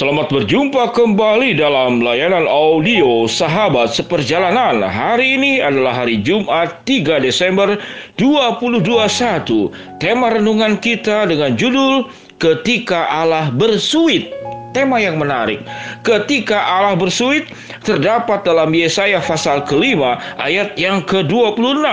Selamat berjumpa kembali dalam layanan audio Sahabat Seperjalanan. Hari ini adalah hari Jumat 3 Desember 2021. Tema renungan kita dengan judul Ketika Allah Bersuit tema yang menarik. Ketika Allah bersuit terdapat dalam Yesaya pasal kelima ayat yang ke-26.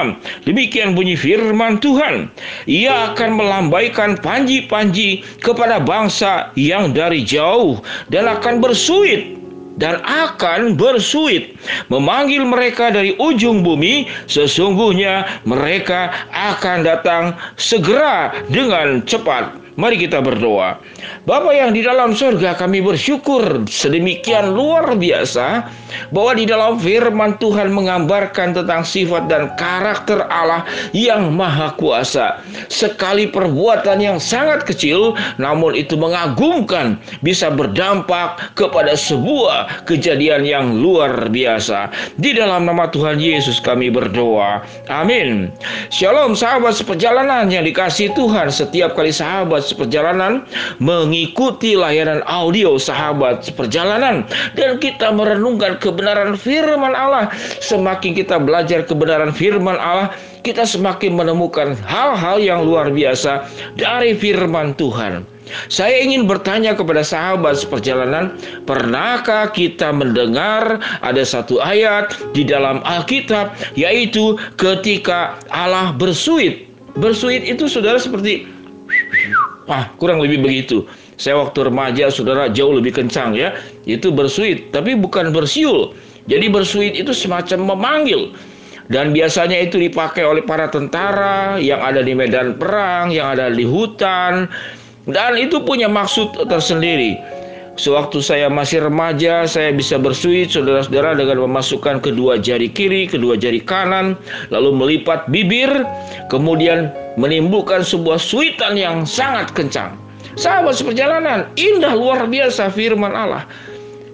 Demikian bunyi firman Tuhan. Ia akan melambaikan panji-panji kepada bangsa yang dari jauh dan akan bersuit dan akan bersuit memanggil mereka dari ujung bumi sesungguhnya mereka akan datang segera dengan cepat Mari kita berdoa. Bapa yang di dalam surga kami bersyukur sedemikian luar biasa bahwa di dalam firman Tuhan menggambarkan tentang sifat dan karakter Allah yang maha kuasa. Sekali perbuatan yang sangat kecil namun itu mengagumkan bisa berdampak kepada sebuah kejadian yang luar biasa. Di dalam nama Tuhan Yesus kami berdoa. Amin. Shalom sahabat seperjalanan yang dikasih Tuhan setiap kali sahabat seperjalanan mengikuti layanan audio sahabat seperjalanan dan kita merenungkan kebenaran firman Allah. Semakin kita belajar kebenaran firman Allah, kita semakin menemukan hal-hal yang luar biasa dari firman Tuhan. Saya ingin bertanya kepada sahabat seperjalanan, pernahkah kita mendengar ada satu ayat di dalam Alkitab yaitu ketika Allah bersuit. Bersuit itu saudara seperti Ah, kurang lebih begitu. Saya waktu remaja, saudara jauh lebih kencang ya. Itu bersuit, tapi bukan bersiul. Jadi bersuit itu semacam memanggil. Dan biasanya itu dipakai oleh para tentara yang ada di medan perang, yang ada di hutan. Dan itu punya maksud tersendiri. Sewaktu saya masih remaja, saya bisa bersuit saudara-saudara dengan memasukkan kedua jari kiri, kedua jari kanan, lalu melipat bibir, kemudian menimbulkan sebuah suitan yang sangat kencang. Sahabat seperjalanan, indah luar biasa firman Allah.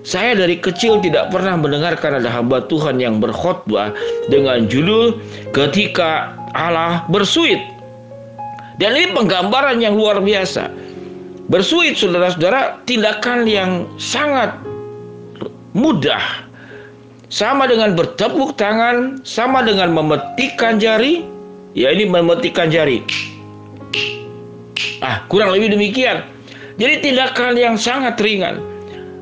Saya dari kecil tidak pernah mendengarkan ada hamba Tuhan yang berkhotbah dengan judul ketika Allah bersuit. Dan ini penggambaran yang luar biasa. Bersuit saudara-saudara tindakan yang sangat mudah. Sama dengan bertepuk tangan, sama dengan memetikkan jari. Ya ini memetikkan jari. Ah, kurang lebih demikian. Jadi tindakan yang sangat ringan.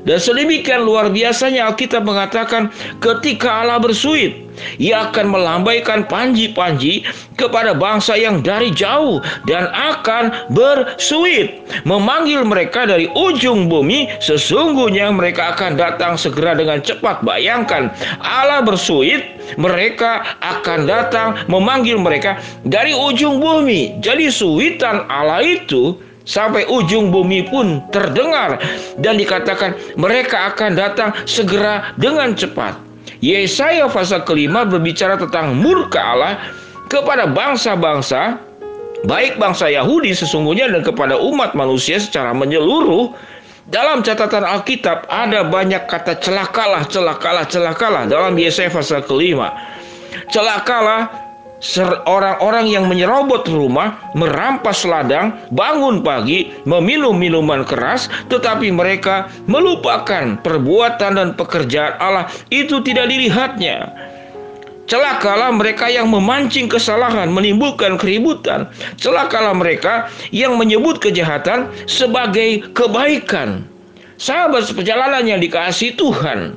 Dan sedemikian luar biasanya Alkitab mengatakan ketika Allah bersuit, ia akan melambaikan panji-panji kepada bangsa yang dari jauh dan akan bersuit memanggil mereka dari ujung bumi. Sesungguhnya mereka akan datang segera dengan cepat. Bayangkan Allah bersuit mereka akan datang memanggil mereka dari ujung bumi. Jadi suitan Allah itu sampai ujung bumi pun terdengar dan dikatakan mereka akan datang segera dengan cepat. Yesaya pasal kelima berbicara tentang murka Allah kepada bangsa-bangsa, baik bangsa Yahudi sesungguhnya dan kepada umat manusia secara menyeluruh. Dalam catatan Alkitab ada banyak kata celakalah, celakalah, celakalah dalam Yesaya pasal kelima. Celakalah orang-orang yang menyerobot rumah, merampas ladang, bangun pagi, meminum minuman keras, tetapi mereka melupakan perbuatan dan pekerjaan Allah itu tidak dilihatnya. Celakalah mereka yang memancing kesalahan, menimbulkan keributan. Celakalah mereka yang menyebut kejahatan sebagai kebaikan. Sahabat seperjalanan yang dikasih Tuhan,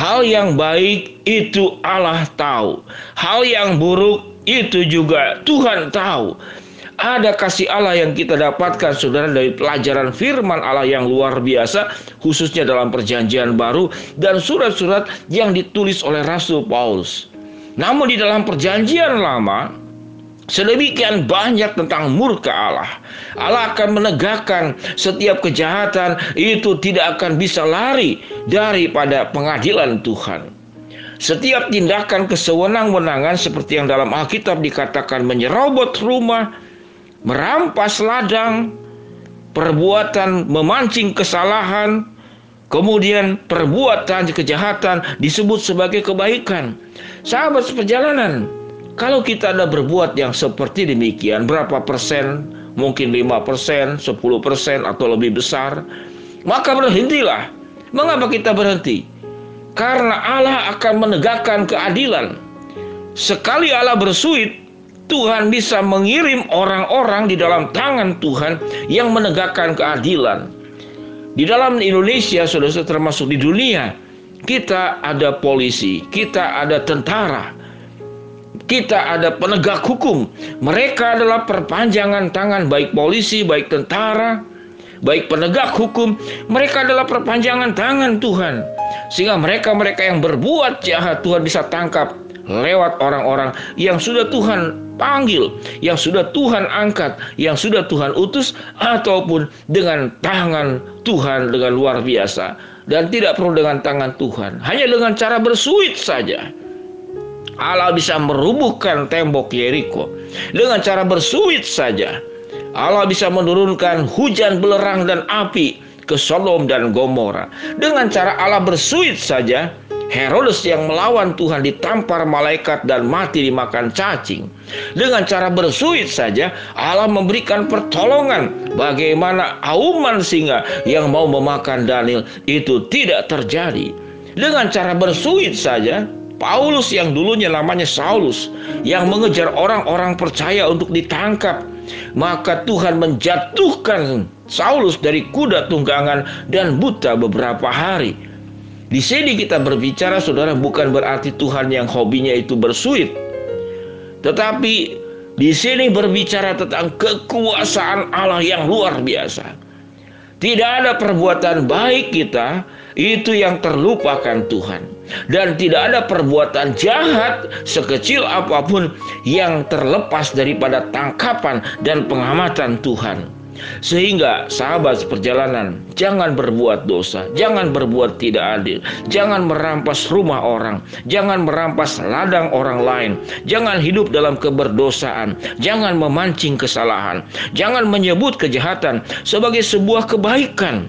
Hal yang baik itu Allah tahu. Hal yang buruk itu juga Tuhan tahu. Ada kasih Allah yang kita dapatkan saudara dari pelajaran firman Allah yang luar biasa khususnya dalam perjanjian baru dan surat-surat yang ditulis oleh Rasul Paulus. Namun di dalam perjanjian lama Sedemikian banyak tentang murka Allah. Allah akan menegakkan setiap kejahatan itu tidak akan bisa lari daripada pengadilan Tuhan. Setiap tindakan kesewenang-wenangan seperti yang dalam Alkitab dikatakan menyerobot rumah, merampas ladang, perbuatan memancing kesalahan, kemudian perbuatan kejahatan disebut sebagai kebaikan. Sahabat seperjalanan, kalau kita ada berbuat yang seperti demikian, berapa persen? Mungkin 5 persen, 10 persen, atau lebih besar. Maka berhentilah. Mengapa kita berhenti? Karena Allah akan menegakkan keadilan. Sekali Allah bersuit, Tuhan bisa mengirim orang-orang di dalam tangan Tuhan yang menegakkan keadilan. Di dalam Indonesia, saudara termasuk di dunia, kita ada polisi, kita ada tentara, kita ada penegak hukum. Mereka adalah perpanjangan tangan baik polisi, baik tentara, baik penegak hukum. Mereka adalah perpanjangan tangan Tuhan. Sehingga mereka-mereka yang berbuat jahat Tuhan bisa tangkap lewat orang-orang yang sudah Tuhan panggil, yang sudah Tuhan angkat, yang sudah Tuhan utus, ataupun dengan tangan Tuhan dengan luar biasa, dan tidak perlu dengan tangan Tuhan, hanya dengan cara bersuit saja. Allah bisa merubuhkan tembok Yeriko dengan cara bersuit saja. Allah bisa menurunkan hujan belerang dan api ke Sodom dan Gomora. Dengan cara Allah bersuit saja, Herodes yang melawan Tuhan ditampar malaikat dan mati dimakan cacing. Dengan cara bersuit saja Allah memberikan pertolongan bagaimana auman singa yang mau memakan Daniel itu tidak terjadi. Dengan cara bersuit saja Paulus yang dulunya namanya Saulus yang mengejar orang-orang percaya untuk ditangkap maka Tuhan menjatuhkan Saulus dari kuda tunggangan dan buta beberapa hari di sini kita berbicara saudara bukan berarti Tuhan yang hobinya itu bersuit. Tetapi di sini berbicara tentang kekuasaan Allah yang luar biasa. Tidak ada perbuatan baik kita itu yang terlupakan Tuhan. Dan tidak ada perbuatan jahat sekecil apa pun yang terlepas daripada tangkapan dan pengamatan Tuhan. Sehingga sahabat seperjalanan jangan berbuat dosa, jangan berbuat tidak adil, jangan merampas rumah orang, jangan merampas ladang orang lain, jangan hidup dalam keberdosaan, jangan memancing kesalahan, jangan menyebut kejahatan sebagai sebuah kebaikan.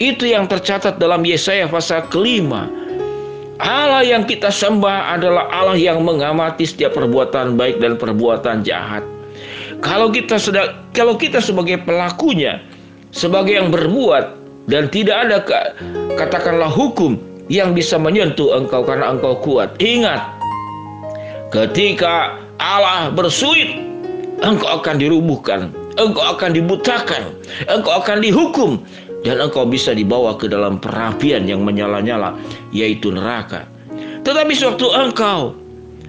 Itu yang tercatat dalam Yesaya pasal kelima. Allah yang kita sembah adalah Allah yang mengamati setiap perbuatan baik dan perbuatan jahat. Kalau kita sedang kalau kita sebagai pelakunya, sebagai yang berbuat dan tidak ada katakanlah hukum yang bisa menyentuh engkau karena engkau kuat. Ingat, ketika Allah bersuit, engkau akan dirubuhkan, engkau akan dibutakan, engkau akan dihukum dan engkau bisa dibawa ke dalam perapian yang menyala-nyala yaitu neraka. Tetapi sewaktu engkau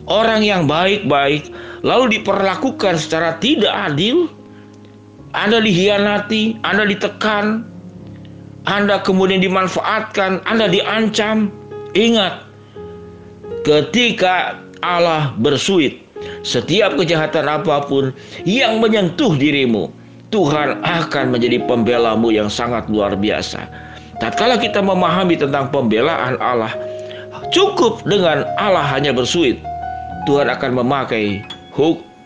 orang yang baik-baik lalu diperlakukan secara tidak adil, Anda dihianati, Anda ditekan, Anda kemudian dimanfaatkan, Anda diancam. Ingat, ketika Allah bersuit, setiap kejahatan apa pun yang menyentuh dirimu, Tuhan akan menjadi pembelamu yang sangat luar biasa. Tatkala kita memahami tentang pembelaan Allah, cukup dengan Allah hanya bersuit, Tuhan akan memakai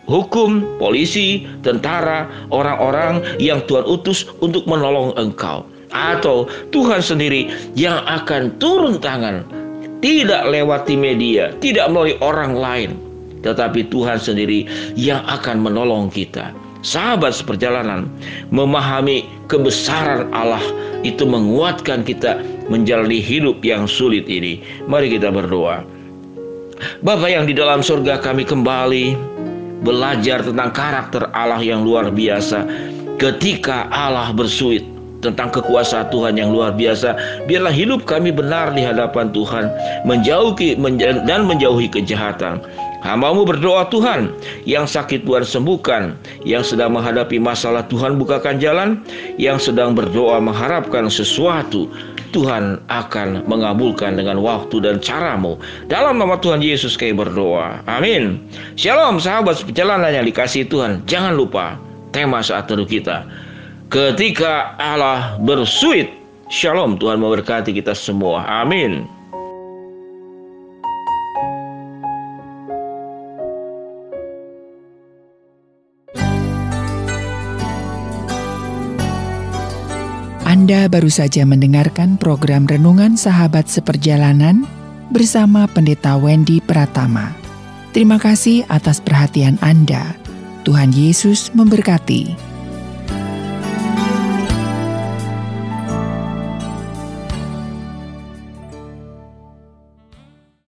hukum, polisi, tentara, orang-orang yang Tuhan utus untuk menolong engkau. Atau Tuhan sendiri yang akan turun tangan, tidak lewati media, tidak melalui orang lain, tetapi Tuhan sendiri yang akan menolong kita. Sahabat seperjalanan, memahami kebesaran Allah itu menguatkan kita menjalani hidup yang sulit ini. Mari kita berdoa. Bapak yang di dalam surga kami kembali belajar tentang karakter Allah yang luar biasa ketika Allah bersuit tentang kekuasaan Tuhan yang luar biasa. Biarlah hidup kami benar di hadapan Tuhan, menjauhi dan menjauhi kejahatan. Hambamu berdoa Tuhan, yang sakit Tuhan sembuhkan, yang sedang menghadapi masalah Tuhan bukakan jalan, yang sedang berdoa mengharapkan sesuatu, Tuhan akan mengabulkan dengan waktu dan caramu. Dalam nama Tuhan Yesus kami berdoa. Amin. Shalom sahabat perjalanan yang dikasih Tuhan. Jangan lupa tema saat teduh kita ketika Allah bersuit. Shalom, Tuhan memberkati kita semua. Amin. Anda baru saja mendengarkan program Renungan Sahabat Seperjalanan bersama Pendeta Wendy Pratama. Terima kasih atas perhatian Anda. Tuhan Yesus memberkati.